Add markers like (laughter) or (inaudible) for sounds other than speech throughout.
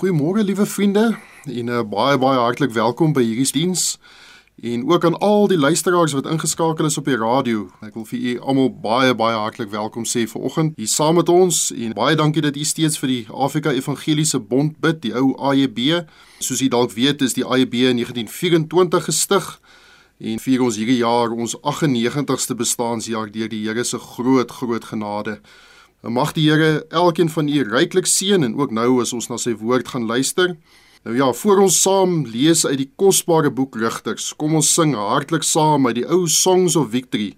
Goeiemôre liewe vriende en uh, baie baie hartlik welkom by hierdie diens en ook aan al die luisteraars wat ingeskakel is op die radio. Ek wil vir u almal baie baie hartlik welkom sê vir oggend hier saam met ons en baie dankie dat u steeds vir die Afrika Evangeliese Bond bid, die ou AEB. Soos u dalk weet, is die AEB in 1924 gestig en vier ons hierdie jaar ons 98ste bestaanjaar deur die Here se groot groot genade. En mag die Here elkeen van u ryklik seën en ook nou as ons na sy woord gaan luister. Nou ja, voor ons saam lees uit die kosbare boek Rigters, kom ons sing hartlik saam uit die ou Songs of Victory.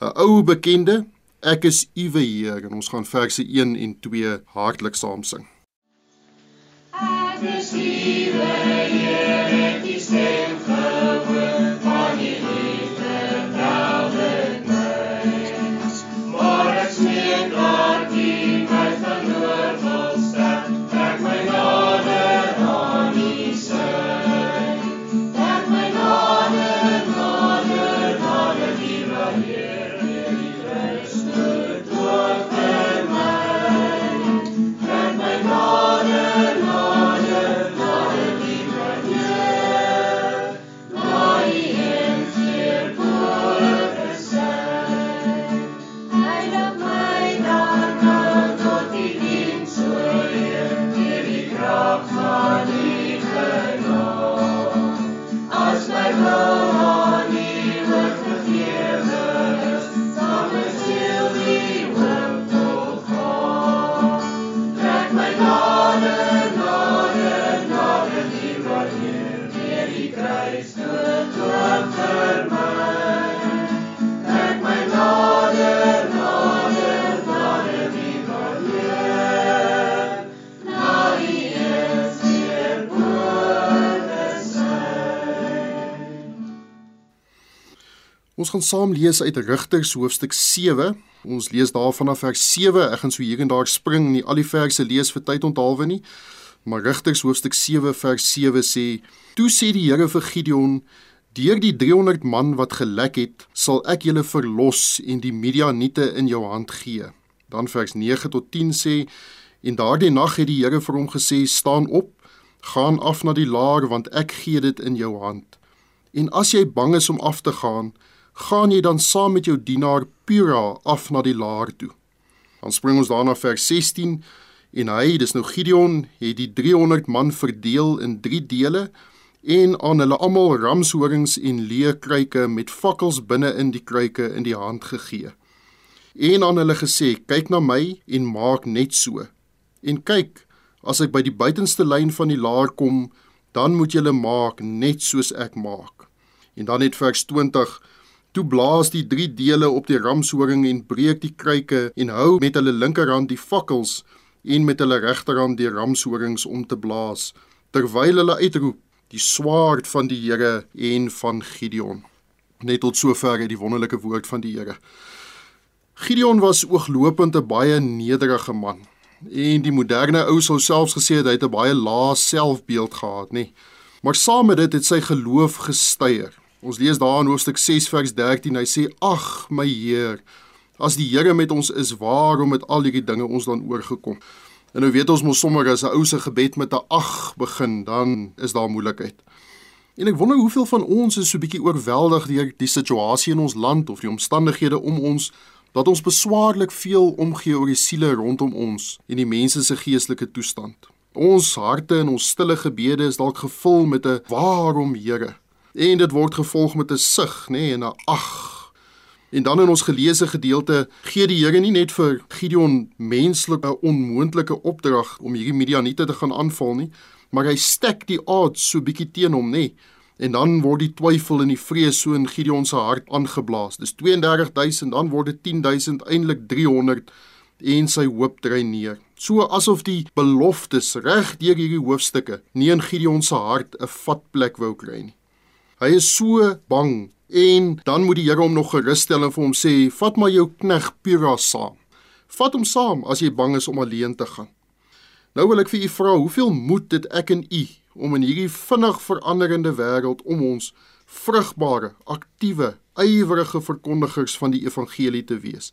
'n Ou bekende, Ek is Uwe Heer en ons gaan verse 1 en 2 hartlik saam sing. Ek is Uwe Heer, ek is stem Ons gaan saam lees uit Rigters hoofstuk 7. Ons lees daar vanaf vers 7. Ek gaan so hier en daar spring, nie al die verse lees vir tyd onthaalwe nie. Maar Rigters hoofstuk 7 vers 7 sê: "Toe sê die Here vir Gideon: Deur die 300 man wat gelek het, sal ek julle verlos en die Midianiete in jou hand gee." Dan vers 9 tot 10 sê: "En daardie nag het die Here vir hom gesê: Staan op, gaan af na die laar want ek gee dit in jou hand. En as jy bang is om af te gaan, gaan jy dan saam met jou dienaar Pura af na die laar toe." Dan spring ons daarna vers 16 en hy, dis nou Gideon, het die 300 man verdeel in 3 dele en aan hulle almal ramshorings en leekruike met fakkels binne in die kruike in die hand gegee. En aan hulle gesê: "Kyk na my en maak net so. En kyk, as ek by die buitenste lyn van die laar kom, dan moet julle maak net soos ek maak." En dan net vers 20 Toe blaas die drie dele op die ramshoring en breek die kruike en hou met hulle linkerhand die fakkels en met hulle regterhand die ramshorings om te blaas terwyl hulle uitroep die swaard van die Here en van Gideon. Net tot sover het die wonderlike woord van die Here. Gideon was ooglopend 'n baie nederige man. En die moderne ou sou selfs gesê het hy het 'n baie lae selfbeeld gehad, nê. Maar saam met dit het sy geloof gestyg. Ons lees daar in hoofstuk 6 vers 13, hy sê: "Ag, my Heer, as die Here met ons is, waarom het al hierdie dinge ons dan oorgekom?" En nou weet ons mos sommer as 'n ou se gebed met 'n ag begin, dan is daar moeilikheid. En ek wonder hoeveel van ons is so bietjie oorweldig deur die situasie in ons land of die omstandighede om ons dat ons beswaarlik veel omgee oor die siele rondom ons en die mense se geestelike toestand. Ons harte en ons stille gebede is dalk gevul met 'n waarom Here en dit word gevolg met 'n sug, nê, nee, en 'n ag. En dan in ons geleesde gedeelte gee die Here nie net vir Gideon menslike onmoontlike opdrag om hierdie Midianiete te gaan aanval nie, maar hy stek die odds so bietjie teen hom, nê. En dan word die twyfel en die vrees so in Gideon se hart aangeblaas. Dis 32000, dan word dit 10000, eintlik 300 en sy hoop drein neer. So asof die beloftes reg deur hierdie hoofstukke nie in Gideon se hart 'n vatplek wou kry nie. Hy is so bang en dan moet die Here hom nog gerus stel en vir hom sê: "Vat maar jou knegg Pura saam. Vat hom saam as jy bang is om alleen te gaan." Nou wil ek vir u vra, hoeveel moed het ek en u om in hierdie vinnig veranderende wêreld om ons vrugbare, aktiewe, ywerige verkondigers van die evangelie te wees?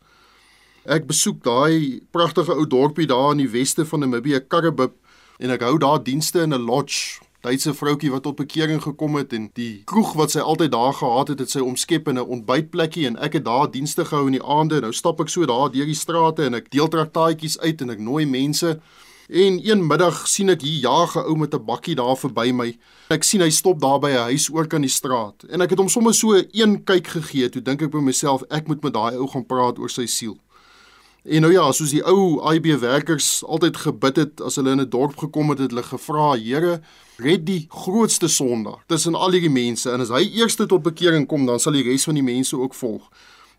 Ek besoek daai pragtige ou dorpie daar in die weste van Namibië, Karibib, en ek hou daar dienste in 'n lodge. Duitse vroutjie wat tot bekering gekom het en die kroeg wat sy altyd daar gehad het, het sy omskep in 'n ontbytplekkie en ek het daar dienste gehou in die aande. Nou stap ek so daar deur die strate en ek deel traktaatjies uit en ek nooi mense. En een middag sien ek hier jaag 'n ou met 'n bakkie daar verby my. Ek sien hy stop daar by 'n huis oor kan die straat. En ek het hom sommer so een kyk gegee. Toe dink ek by myself, ek moet met daai ou gaan praat oor sy siel. En nou ja, soos die ou IB werkers altyd gebid het as hulle in 'n dorp gekom het, het hulle gevra, Here, red die grootste sondaar tussen al hierdie mense. En as hy eerste tot bekering kom, dan sal die res van die mense ook volg.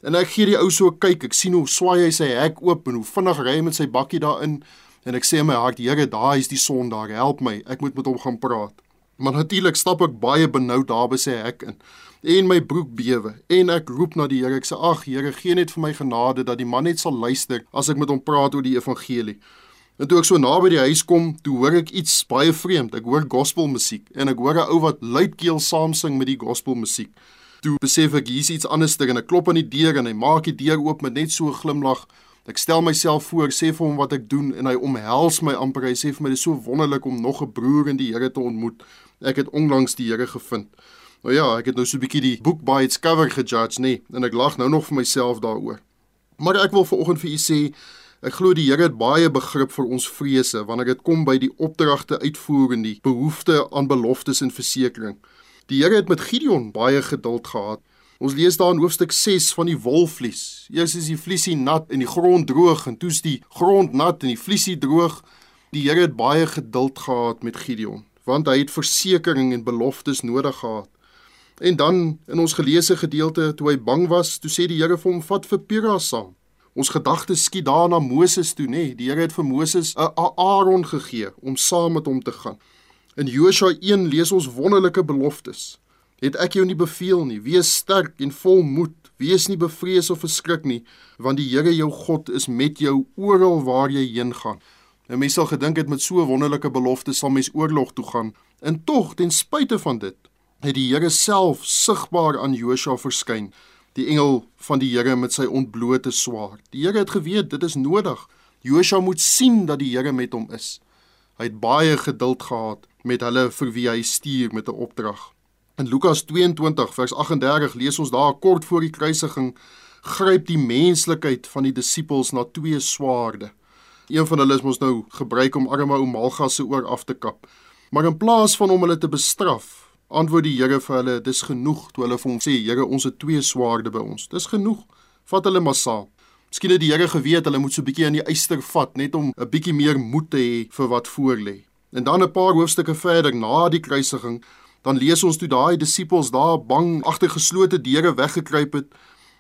En ek gee die ou so 'n kyk, ek sien hoe swaai hy sy hek oop en hoe vinnig ry hy met sy bakkie daarin. En ek sê in my hart, Here, daai is die sondaar, help my, ek moet met hom gaan praat. Maar natuurlik stap ek baie benoud daar by sy hek in en my broek bewe en ek roep na die Here ek sê ag Here gee net vir my genade dat die man net sal luister as ek met hom praat oor die evangelie en toe ek so naby die huis kom toe hoor ek iets baie vreemd ek hoor gospelmusiek en ek hoor 'n ou wat luidkeel saam sing met die gospelmusiek toe besef ek hier's iets anderster en ek klop aan die deur en hy maak die deur oop met net so 'n glimlag Ek stel myself voor, sê vir hom wat ek doen en hy omhels my amper. Hy sê vir my dis so wonderlik om nog 'n broer in die Here te ontmoet. Ek het onlangs die Here gevind. Nou ja, ek het nou so 'n bietjie die boek by its cover gejudge, nê, en ek lag nou nog vir myself daaroor. Maar ek wil vanoggend vir u sê, ek glo die Here het baie begrip vir ons vrese wanneer dit kom by die opdragte uitvoer en die behoefte aan beloftes en versekering. Die Here het met Gideon baie geduld gehad. Ons lees daar in hoofstuk 6 van die wolvlies. Eers is die vliesie nat en die grond droog en toe's die grond nat en die vliesie droog. Die Here het baie geduld gehad met Gideon, want hy het versekering en beloftes nodig gehad. En dan in ons geleesde gedeelte toe hy bang was, toe sê die Here vir hom: "Vat vir Pira saam." Ons gedagtes skiet daar na Moses toe, nê? Nee, die Here het vir Moses 'n Aaron gegee om saam met hom te gaan. In Josua 1 lees ons wonderlike beloftes. Het ek jou nie beveel nie: Wees sterk en vol moed, wees nie bevrees of verskrik nie, want die Here jou God is met jou oral waar jy heen gaan. En mens sal gedink het met so wonderlike beloftes sal mens oorlog toe gaan. En tog, ten spyte van dit, het die Here self sigbaar aan Josua verskyn, die engel van die Here met sy ontblote swaard. Die Here het geweet dit is nodig. Josua moet sien dat die Here met hom is. Hy het baie geduld gehad met hulle vir wie hy stuur met 'n opdrag. In Lukas 22 vers 38 lees ons daar kort voor die kruisiging gryp die menslikheid van die disippels na twee swaarde. Een van hulle is mos nou gebruik om arme ou Malgas se oor af te kap. Maar in plaas van om hulle te bestraf, antwoord die Here vir hulle, dis genoeg toe hulle vir hom sê, Here, ons het twee swaarde by ons. Dis genoeg. Vat hulle maar saam. Miskien het die Here geweet hulle moet so 'n bietjie aan die eyster vat net om 'n bietjie meer moed te hê vir wat voorlê. En dan 'n paar hoofstukke verder na die kruisiging, dan lees ons toe daai disippels daar bang agter geslote deure weggekruip het,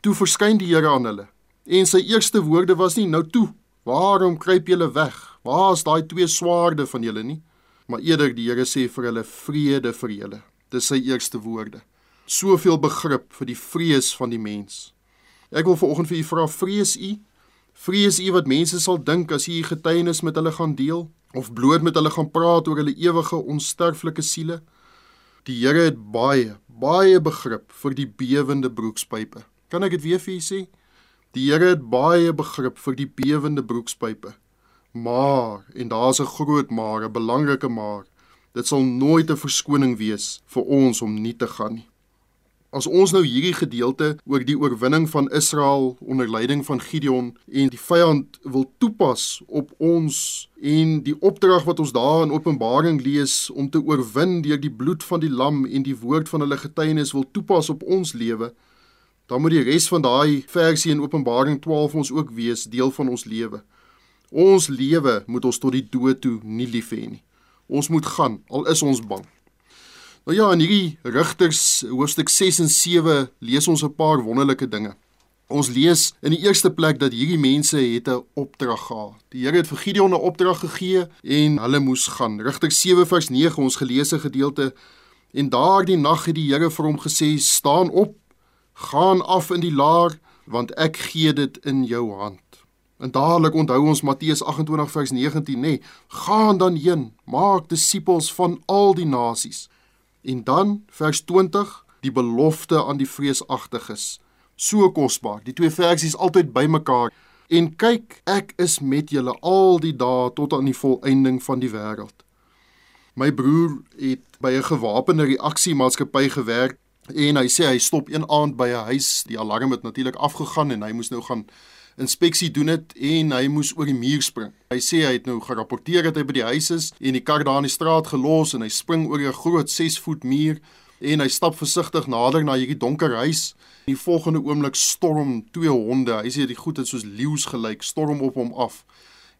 toe verskyn die Here aan hulle. En sy eerste woorde was nie nou toe, waarom kruip julle weg? Waar is daai twee swaarde van julle nie? Maar eerder die Here sê vir hulle vrede vir julle. Dis sy eerste woorde. Soveel begrip vir die vrees van die mens. Ek wil vanoggend vir u vra, vrees u? Vrees u wat mense sal dink as u getuienis met hulle gaan deel of bloot met hulle gaan praat oor hulle ewige onsterflike siele? Die Here het baie, baie begrip vir die bewende broekspype. Kan ek dit weer vir u sê? Die Here het baie begrip vir die bewende broekspype. Maar en daar's 'n groot maar, 'n belangrike maar. Dit sal nooit 'n verskoning wees vir ons om nie te gaan nie. As ons nou hierdie gedeelte oor die oorwinning van Israel onder leiding van Gideon en die vyand wil toepas op ons en die opdrag wat ons daar in Openbaring lees om te oorwin deur die bloed van die lam en die woord van hulle getuienis wil toepas op ons lewe, dan moet die res van daai versie in Openbaring 12 ons ook wees deel van ons lewe. Ons lewe moet ons tot die dood toe nie lief hê nie. Ons moet gaan al is ons bang. Nou ja, in hierdie Rigters hoofstuk 6 en 7 lees ons 'n paar wonderlike dinge. Ons lees in die eerste plek dat hierdie mense het 'n opdrag gehad. Die Here het vir Gideon 'n opdrag gegee en hulle moes gaan. Rigters 7 vers 9 ons geleesde gedeelte en daardie nag het die Here vir hom gesê: "Staan op, gaan af in die laar, want ek gee dit in jou hand." En dadelik onthou ons Matteus 28 vers 19 nê, nee, gaan dan heen, maak disippels van al die nasies. En dan vers 20, die belofte aan die vreesagtiges. So kosbaar. Die twee versies altyd bymekaar. En kyk, ek is met julle al die dae tot aan die volëinding van die wêreld. My broer het by 'n gewapende reaksiemaatskappy gewerk en hy sê hy stop een aand by 'n huis, die alarm het natuurlik afgegaan en hy moes nou gaan inspeksie doen het en hy moes oor die muur spring. Hy sê hy het nou gerapporteer dat hy by die huis is en die kar daar in die straat gelos en hy spring oor 'n groot 6 voet muur en hy stap versigtig nader na hierdie donker huis. In die volgende oomblik storm twee honde. Hy sê die goed het soos leeu's gelyk, storm op hom af.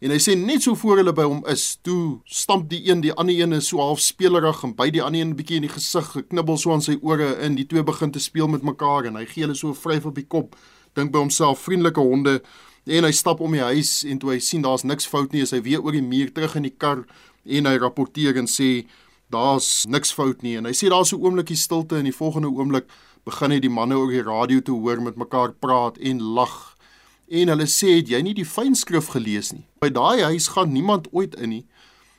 En hy sê net so voor hulle by hom is, toe stamp die een die ander een so half spelerig en by die ander een bietjie in die gesig, geknibbel so aan sy ore in. Die twee begin te speel met mekaar en hy gee hulle so vryf op die kop dink by homself vriendelike honde en hy stap om die huis en toe hy sien daar's niks fout nie, is hy weer oor die muur terug in die kar en hy rapporteer en sê daar's niks fout nie en hy sê daar's so 'n oomblikie stilte en die volgende oomblik begin hy die manne oor die radio te hoor met mekaar praat en lag. En hulle sê het jy nie die fynskrif gelees nie? By daai huis gaan niemand ooit in nie.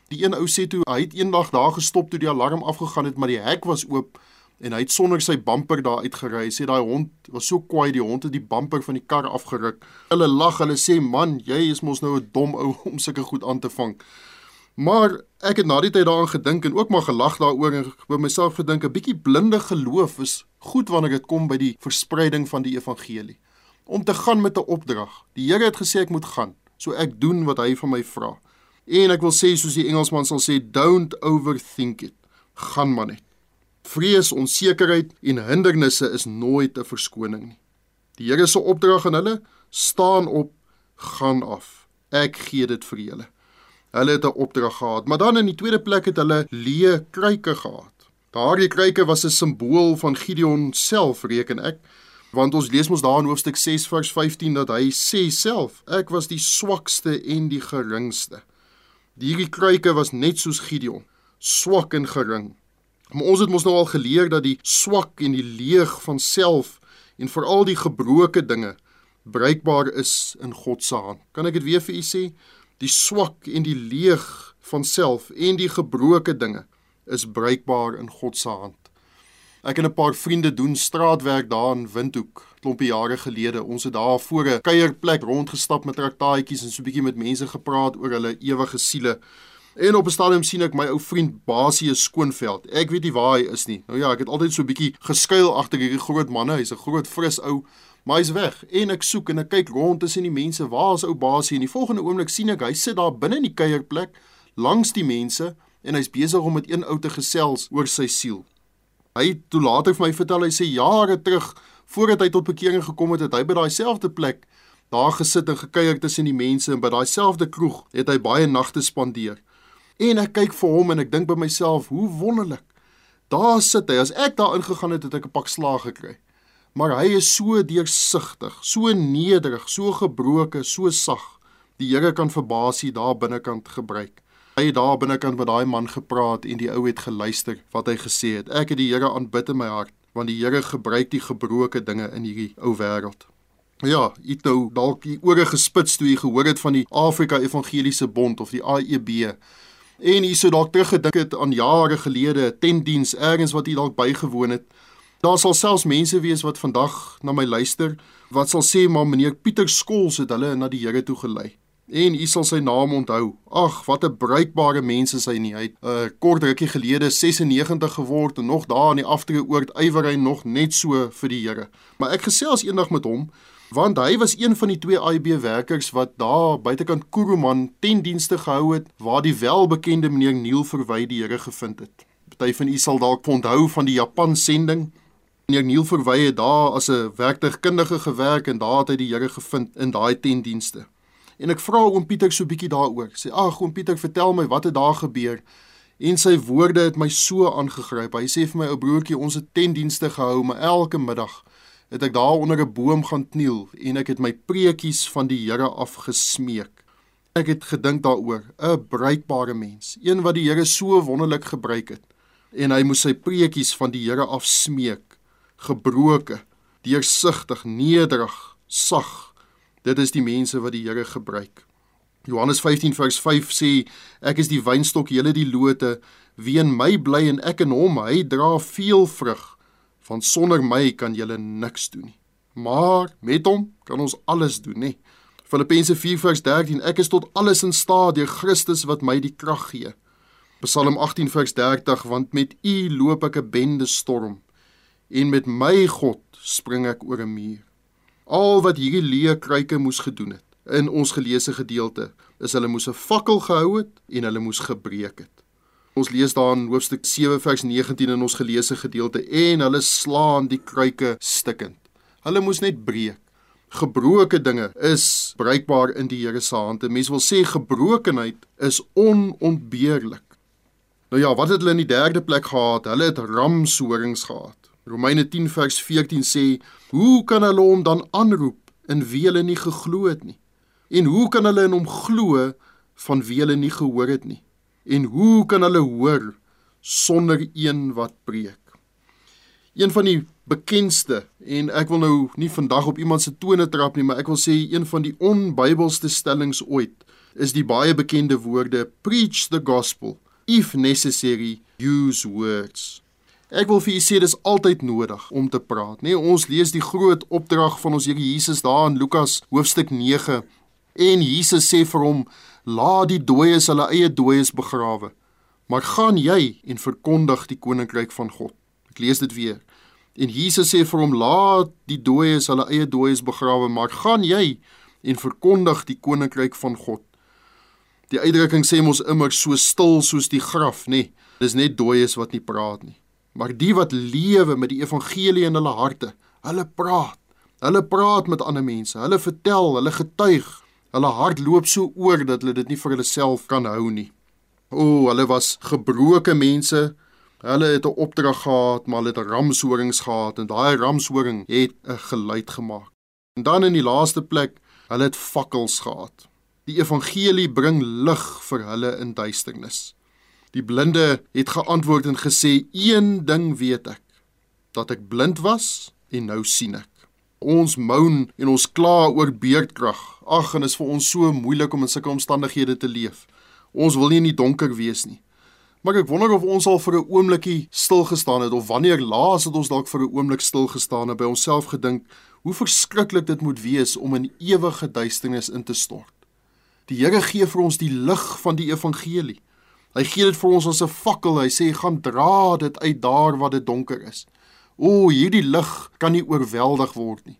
Die een ou sê toe hy het eendag daar gestop toe die alarm afgegaan het, maar die hek was oop en hy het sonder sy bumper daar uitgery. Sê daai hond was so kwaai, die hond het die bumper van die kar afgeruk. Hulle lag, hulle sê man, jy is mos nou 'n dom ou (laughs) om sulke goed aan te vang. Maar ek het na die tyd daaraan gedink en ook maar gelag daaroor en by myself gedink 'n bietjie blinde geloof is goed wanneer dit kom by die verspreiding van die evangelie. Om te gaan met 'n opdrag. Die Here het gesê ek moet gaan, so ek doen wat hy van my vra. En ek wil sê soos die Engelsman sal sê, don't overthink it. Gaan maar net. Vrees, onsekerheid en hindernisse is nooit 'n verskoning nie. Die Here se opdrag aan hulle: staan op, gaan af. Ek gee dit vir julle. Hulle het 'n opdrag gehad, maar dan in die tweede plek het hulle leë kruike gehad. Daardie kruike was 'n simbool van Gideon self, reken ek, want ons lees mos daar in hoofstuk 6 vers 15 dat hy sê self: Ek was die swakste en die geringste. Hierdie kruike was net soos Gideon, swak en gering. Maar ons het mos nou al geleer dat die swak en die leeg van self en veral die gebroke dinge bruikbaar is in God se hand. Kan ek dit weer vir u sê? Die swak en die leeg van self en die gebroke dinge is bruikbaar in God se hand. Ek en 'n paar vriende doen straatwerk daar in Windhoek, klompie jare gelede. Ons het daar voor 'n kuierplek rondgestap met traktaatjies en so 'n bietjie met mense gepraat oor hulle ewige siele. En op 'n stadium sien ek my ou vriend Basie Skoonveld. Ek weet nie waar hy is nie. Nou ja, ek het altyd so 'n bietjie geskuil agter hierdie groot manne. Hy's 'n groot fris ou, maar hy's weg. En ek soek en ek kyk rond tussen die mense. Waar is ou Basie? En die volgende oomblik sien ek hy sit daar binne in die kuierplek langs die mense en hy's besig om met een ou te gesels oor sy siel. Hy het toe later vir my vertel hy sê jare terug voordat hy tot bekering gekom het, het hy by daai selfde plek daar gesit en gekuier tussen die mense en by daai selfde kroeg het hy baie nagte spandeer. En ek kyk vir hom en ek dink by myself, hoe wonderlik. Daar sit hy. As ek daar ingegaan het, het ek 'n pak slaag gekry. Maar hy is so deursigtig, so nederig, so gebroke, so sag. Die Here kan verbasie daar binnekant gebruik. Hy het daar binnekant met daai man gepraat en die ou het geluister wat hy gesê het. Ek het die Here aanbid in my hart want die Here gebruik die gebroke dinge in hierdie ou wêreld. Ja, ek nou dalk die ore gespits toe jy gehoor het van die Afrika Evangeliese Bond of die AEB en hierso dalk teruggedink het aan jare gelede, tentdiens ergens wat jy dalk bygewoon het. Daar sal selfs mense wees wat vandag na my luister wat sal sê maar meneer Pieter Skols het hulle na die Here toe gelei. En u sal sy naam onthou. Ag, wat 'n bruikbare mens is hy nie. Hy het 'n uh, kort rukkie gelede 96 geword en nog daar in die aftreeoord ywer hy nog net so vir die Here. Maar ek gesels eendag met hom want hy was een van die twee AIB werkers wat daar buitekant Kuruman ten dienste gehou het waar die welbekende meneer Neil Verwy die Here gevind het. Party van u sal dalk onthou van die Japan sending. Meneer Neil Verwy het daar as 'n werktuigkundige gewerk en daar het hy die Here gevind in daai ten dienste. En ek vra oom Pieter so bietjie daaroor. Sê: "Ag, oom Pieter, vertel my wat het daar gebeur?" En sy woorde het my so aangegryp. Hy sê vir my ou broertjie, ons het ten dienste gehou, maar elke middag het ek daar onder 'n boom gaan kniel en ek het my preekies van die Here afgesmeek. Ek het gedink daaroor, 'n bruikbare mens, een wat die Here so wonderlik gebruik het. En hy moes sy preekies van die Here afsmeek, gebroke, deursigtig, nederig, sag. Dit is die mense wat die Here gebruik. Johannes 15 vers 5 sê ek is die wynstok julle die lote wie in my bly en ek in hom hy dra veel vrug van sonder my kan julle niks doen nie. Maar met hom kan ons alles doen, nê. Filippense 4:13 Ek is tot alles in staat deur Christus wat my die krag gee. Psalm 18 vers 30 want met U loop ek 'n bende storm en met my God spring ek oor 'n muur. Al wat hierdie leë kruike moes gedoen het in ons geleesde gedeelte is hulle moes 'n fakkel gehou het en hulle moes gebreek het. Ons lees daar in hoofstuk 7 vers 19 in ons geleesde gedeelte en hulle slaan die kruike stikkend. Hulle moes net breek. Gebroke dinge is bruikbaar in die Here se hand. Mense wil sê gebrokenheid is onontbeerlik. Nou ja, wat het hulle in die derde plek gehad? Hulle het ramshorings gehad. Romeine 10 vers 14 sê: "Hoe kan hulle hom dan aanroep in wie hulle nie geglo het nie?" En hoe kan hulle in hom glo van wie hulle nie gehoor het nie? En hoe kan hulle hoor sonder een wat preek? Een van die bekendste en ek wil nou nie vandag op iemand se tone trap nie, maar ek wil sê een van die onbybelse stellings ooit is die baie bekende woorde preach the gospel if necessary use words. Ek wil vir u sê dis altyd nodig om te praat, nê? Nee, ons lees die groot opdrag van ons Here Jesus daar in Lukas hoofstuk En Jesus sê vir hom: "Laat die dooies hulle eie dooies begrawe, maar gaan jy en verkondig die koninkryk van God." Ek lees dit weer. En Jesus sê vir hom: "Laat die dooies hulle eie dooies begrawe, maar gaan jy en verkondig die koninkryk van God." Die uitdrukking sê mos immer so stil soos die graf, nê? Nee, dis net dooies wat nie praat nie. Maar die wat lewe met die evangelie in hulle harte, hulle praat. Hulle praat met ander mense. Hulle vertel, hulle getuig. Hulle hart loop so oor dat hulle dit nie vir hulle self kan hou nie. O, hulle was gebroke mense. Hulle het 'n opdrag gehad, maar hulle het ramshorings gehad en daai ramshoring het 'n geluid gemaak. En dan in die laaste plek, hulle het fakkels gehad. Die evangelie bring lig vir hulle in duisternis. Die blinde het geantwoord en gesê: "Een ding weet ek, dat ek blind was en nou sien ek." Ons moan en ons kla oor beerdkrag. Ag, en is vir ons so moeilik om in sulke omstandighede te leef. Ons wil nie in die donker wees nie. Maar ek wonder of ons al vir 'n oombliekie stil gestaan het of wanneer laas het ons dalk vir 'n oomblik stil gestaan en by onsself gedink hoe verskriklik dit moet wees om in ewige duisternis in te stort. Die Here gee vir ons die lig van die evangelie. Hy gee dit vir ons as 'n fakkel. Hy sê gaan dra dit uit daar waar dit donker is. O, hierdie lig kan nie oorweldig word nie.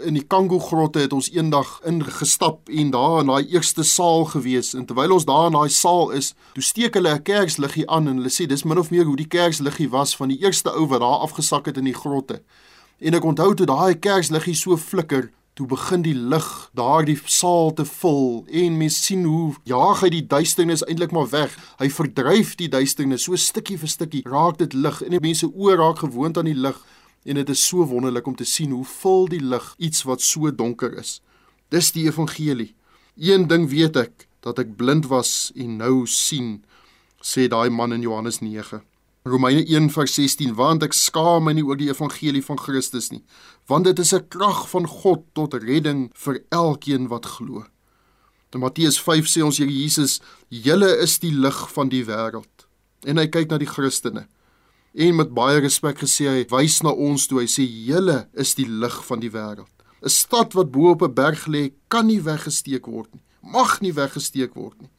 In die Kango grotte het ons eendag ingestap en daar in daai eerste saal gewees en terwyl ons daar in daai saal is, toe steek hulle 'n kersliggie aan en hulle sê dis min of meer hoe die kersliggie was van die eerste ou wat daar afgesak het in die grotte. En ek onthou toe daai kersliggie so flikker, toe begin die lig daardie saal te vul en mens sien hoe jaag hy die duisternis eintlik maar weg. Hy verdryf die duisternis so stukkie vir stukkie. Raak dit lig en die mense oor raak gewoond aan die lig en dit is so wonderlik om te sien hoe vul die lig iets wat so donker is. Dis die evangelie. Een ding weet ek dat ek blind was en nou sien, sê daai man in Johannes 9. Romeine 1:16 want ek skaam my nie oor die evangelie van Christus nie want dit is 'n krag van God tot redding vir elkeen wat glo. In Matteus 5 sê ons Here Jesus, "Julle is die lig van die wêreld." En hy kyk na die Christene. En met baie respek gesê hy wys na ons toe hy sê, "Julle is die lig van die wêreld." 'n Stad wat bo op 'n berg lê, kan nie weggesteek word nie. Mag nie weggesteek word nie.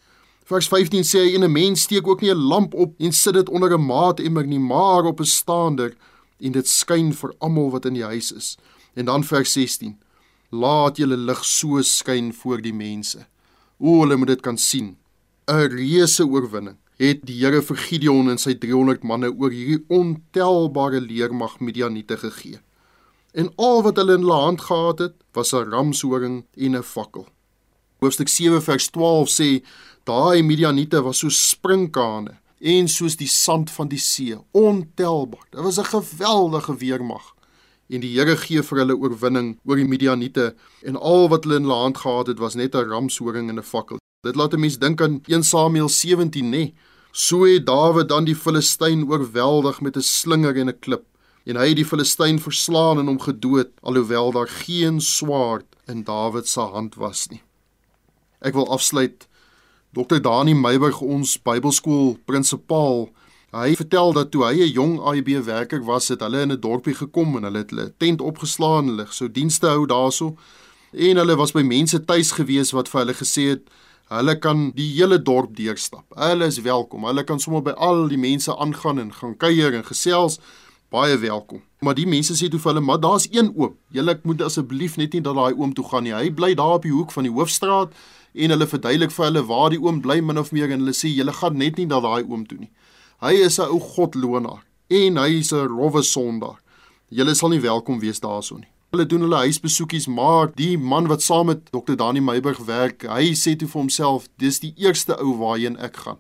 Vers 15 sê hy en 'n mens steek ook nie 'n lamp op en sit dit onder 'n maatemmer nie, maar op 'n staander en dit skyn vir almal wat in die huis is. En dan vers 16: Laat julle lig so skyn voor die mense. O, hulle moet dit kan sien. 'n Reuse oorwinning het die Here vir Gideon en sy 300 manne oor hierdie ontelbare leermag Midianiete gegee. En al wat hulle in hulle hand gehad het, was 'n ramshoring en 'n fakkel. Hoofstuk 7 vers 12 sê daai Midianiete was so sprinkane en soos die sand van die see, ontelbaar. Dit was 'n geweldige weermag. En die Here gee vir hulle oorwinning oor die Midianiete en al wat hulle in hulle hand gehad het was net 'n ramshoring en 'n fakkel. Dit laat 'n mens dink aan 1 Samuel 17, nê? So het Dawid dan die Filistyn oorweldig met 'n slinger en 'n klip en hy het die Filistyn verslaan en hom gedood alhoewel daar geen swaard in Dawid se hand was nie. Ek wil afsluit Dr. Dani Meyburg ons Bybelskool prinsipaal. Hy vertel dat toe hy 'n jong AIB werker was, het hulle in 'n dorpie gekom en hulle het hulle tent opgeslaan, hulle sou dienste hou daarso. En hulle was by mense tuis gewees wat vir hulle gesê het Hulle kan die hele dorp deurstap. Hulle is welkom. Hulle kan sommer by al die mense aangaan en gaan kuier en gesels. Baie welkom. Maar die mense sê toe vir hulle, "Maar daar's een oom. Julle moet asseblief net nie dat daai oom toe gaan nie. Hy bly daar op die hoek van die hoofstraat." En hulle verduidelik vir hulle waar die oom bly min of meer en hulle sê, "Julle gaan net nie dat daai oom toe nie. Hy is 'n ou godlonaar en hy is 'n rowwe sondaar. Julle sal nie welkom wees daarso nie." Hulle doen hulle huisbesoekies, maar die man wat saam met Dr. Dani Meyburg werk, hy sê toe vir homself, dis die eerste ou waarheen ek gaan.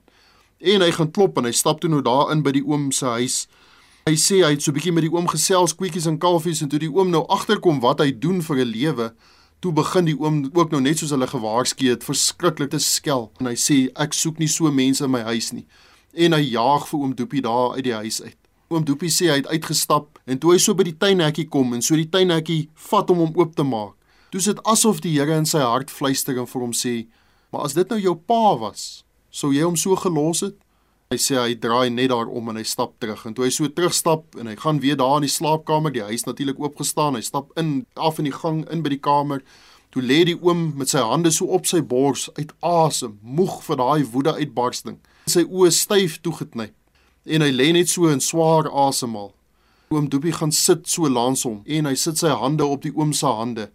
En hy gaan klop en hy stap toe nou daar in by die oom se huis. Hy sê hy het so 'n bietjie met die oom gesels, kweekies en kalfies en toe die oom nou agterkom wat hy doen vir 'n lewe, toe begin die oom ook nou net soos hulle gewaarsku het, verskriklik te skel. En hy sê ek soek nie so mense in my huis nie. En hy jaag vir oom Doopie daar uit die huis uit. Oom Doopie sê hy het uitgestap en toe hy so by die tuinhekkie kom en so die tuinhekkie vat hom om oop te maak. Toe sit asof die Here in sy hart fluister en vir hom sê: "Maar as dit nou jou pa was, sou jy hom so gelos het?" Hy sê hy draai net daarom en hy stap terug. En toe hy so terugstap en hy gaan weer daar in die slaapkamer, die huis natuurlik oopgestaan. Hy stap in af in die gang in by die kamer. Toe lê die oom met sy hande so op sy bors uit asem, moeg vir daai woede uitbarsting. Sy oë styf toegeknyp en hy lê net so in swaar asemhaal. Oom Doopie gaan sit so langs hom en hy sit sy hande op die oom se hande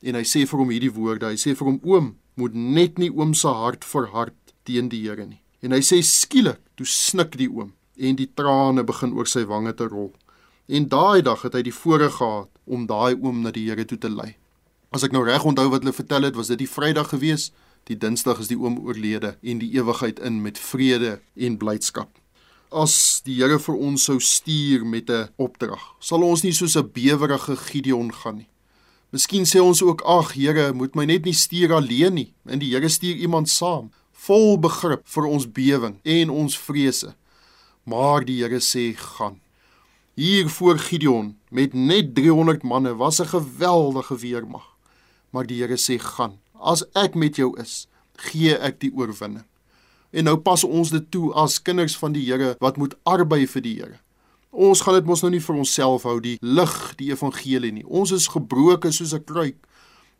en hy sê vir hom hierdie woorde. Hy sê vir hom: "Oom, moet net nie oom se hart verhard teen die Here nie." En hy sê skielik, toe snik die oom en die trane begin oor sy wange te rol. En daai dag het hy die voorreg gehad om daai oom na die Here toe te lei. As ek nou reg onthou wat hulle vertel het, was dit die Vrydag gewees. Die Dinsdag is die oom oorlede en die ewigheid in met vrede en blydskap as die Here vir ons sou stuur met 'n opdrag, sal ons nie soos 'n bewerige Gideon gaan nie. Miskien sê ons ook: "Ag Here, moet my net nie stuur alleen nie." En die Here stuur iemand saam, vol begrip vir ons bewing en ons vrese. Maar die Here sê: "Gaan." Hier voor Gideon met net 300 manne was 'n geweldige weermag. Maar die Here sê: "Gaan. As ek met jou is, gee ek die oorwinning." En nou pas ons dit toe as kinders van die Here wat moet arbei vir die Here. Ons gaan dit mos nou nie vir onsself hou die lig, die evangelie nie. Ons is gebroken soos 'n kruik.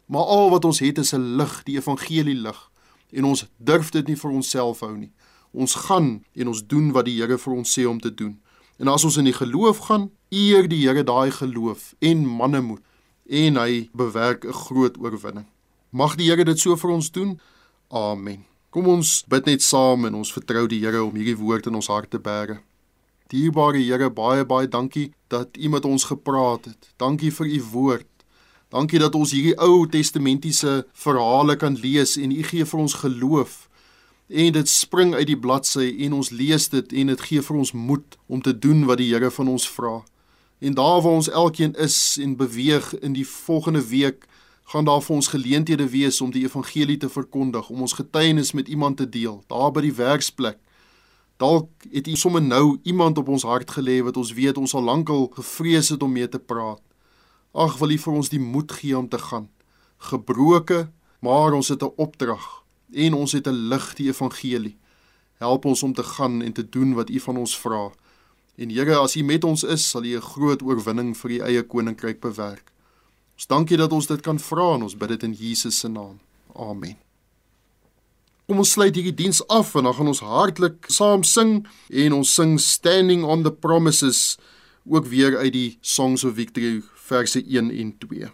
Maar al wat ons het is 'n lig, die evangelie lig. En ons durf dit nie vir onsself hou nie. Ons gaan en ons doen wat die Here vir ons sê om te doen. En as ons in die geloof gaan, eer die Here daai geloof en mannemoed en hy bewerk 'n groot oorwinning. Mag die Here dit so vir ons doen. Amen. Kom ons bid net saam en ons vertrou die Here om hierdie woord in ons harte te bære. Dierbare Here, baie baie dankie dat U met ons gepraat het. Dankie vir U woord. Dankie dat ons hierdie Ou Testamentiese verhale kan lees en U gee vir ons geloof. En dit spring uit die bladsy en ons lees dit en dit gee vir ons moed om te doen wat die Here van ons vra. En daar waar ons elkeen is en beweeg in die volgende week gaan daar vir ons geleenthede wees om die evangelie te verkondig, om ons getuienis met iemand te deel, daar by die werksplek. Dalk het U sommer nou iemand op ons hart gelê wat ons weet ons al lankal gevrees het om mee te praat. Ag, wil U vir ons die moed gee om te gaan. Gebroke, maar ons het 'n opdrag en ons het 'n lig, die evangelie. Help ons om te gaan en te doen wat U van ons vra. En Here, as U met ons is, sal U 'n groot oorwinning vir U eie koninkryk bewerk. Ons dankie dat ons dit kan vra en ons bid dit in Jesus se naam. Amen. Kom ons sluit hierdie diens af en dan gaan ons hartlik saam sing en ons sing Standing on the Promises ook weer uit die Songs of Victory verse 1 en 2.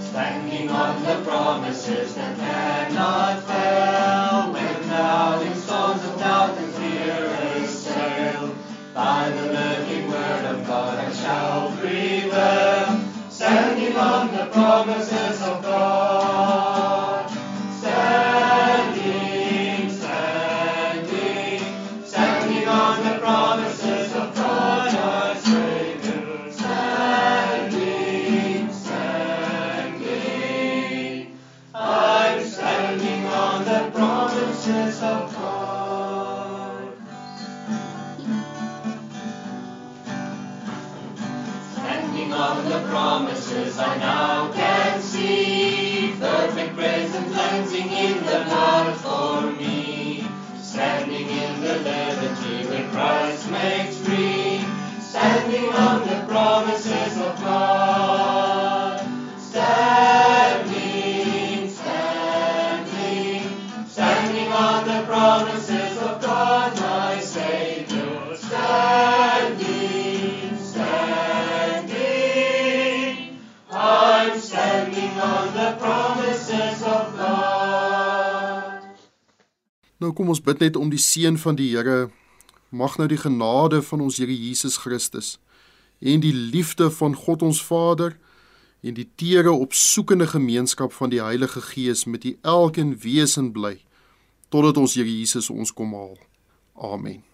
Standing on the promises that King of the promises I now can see. Perfect grace and cleansing in the blood Nou kom ons bid net om die seën van die Here. Mag nou die genade van ons Here Jesus Christus en die liefde van God ons Vader en die teere opsoekende gemeenskap van die Heilige Gees met u elkeen wesen bly totdat ons Here Jesus ons kom haal. Amen.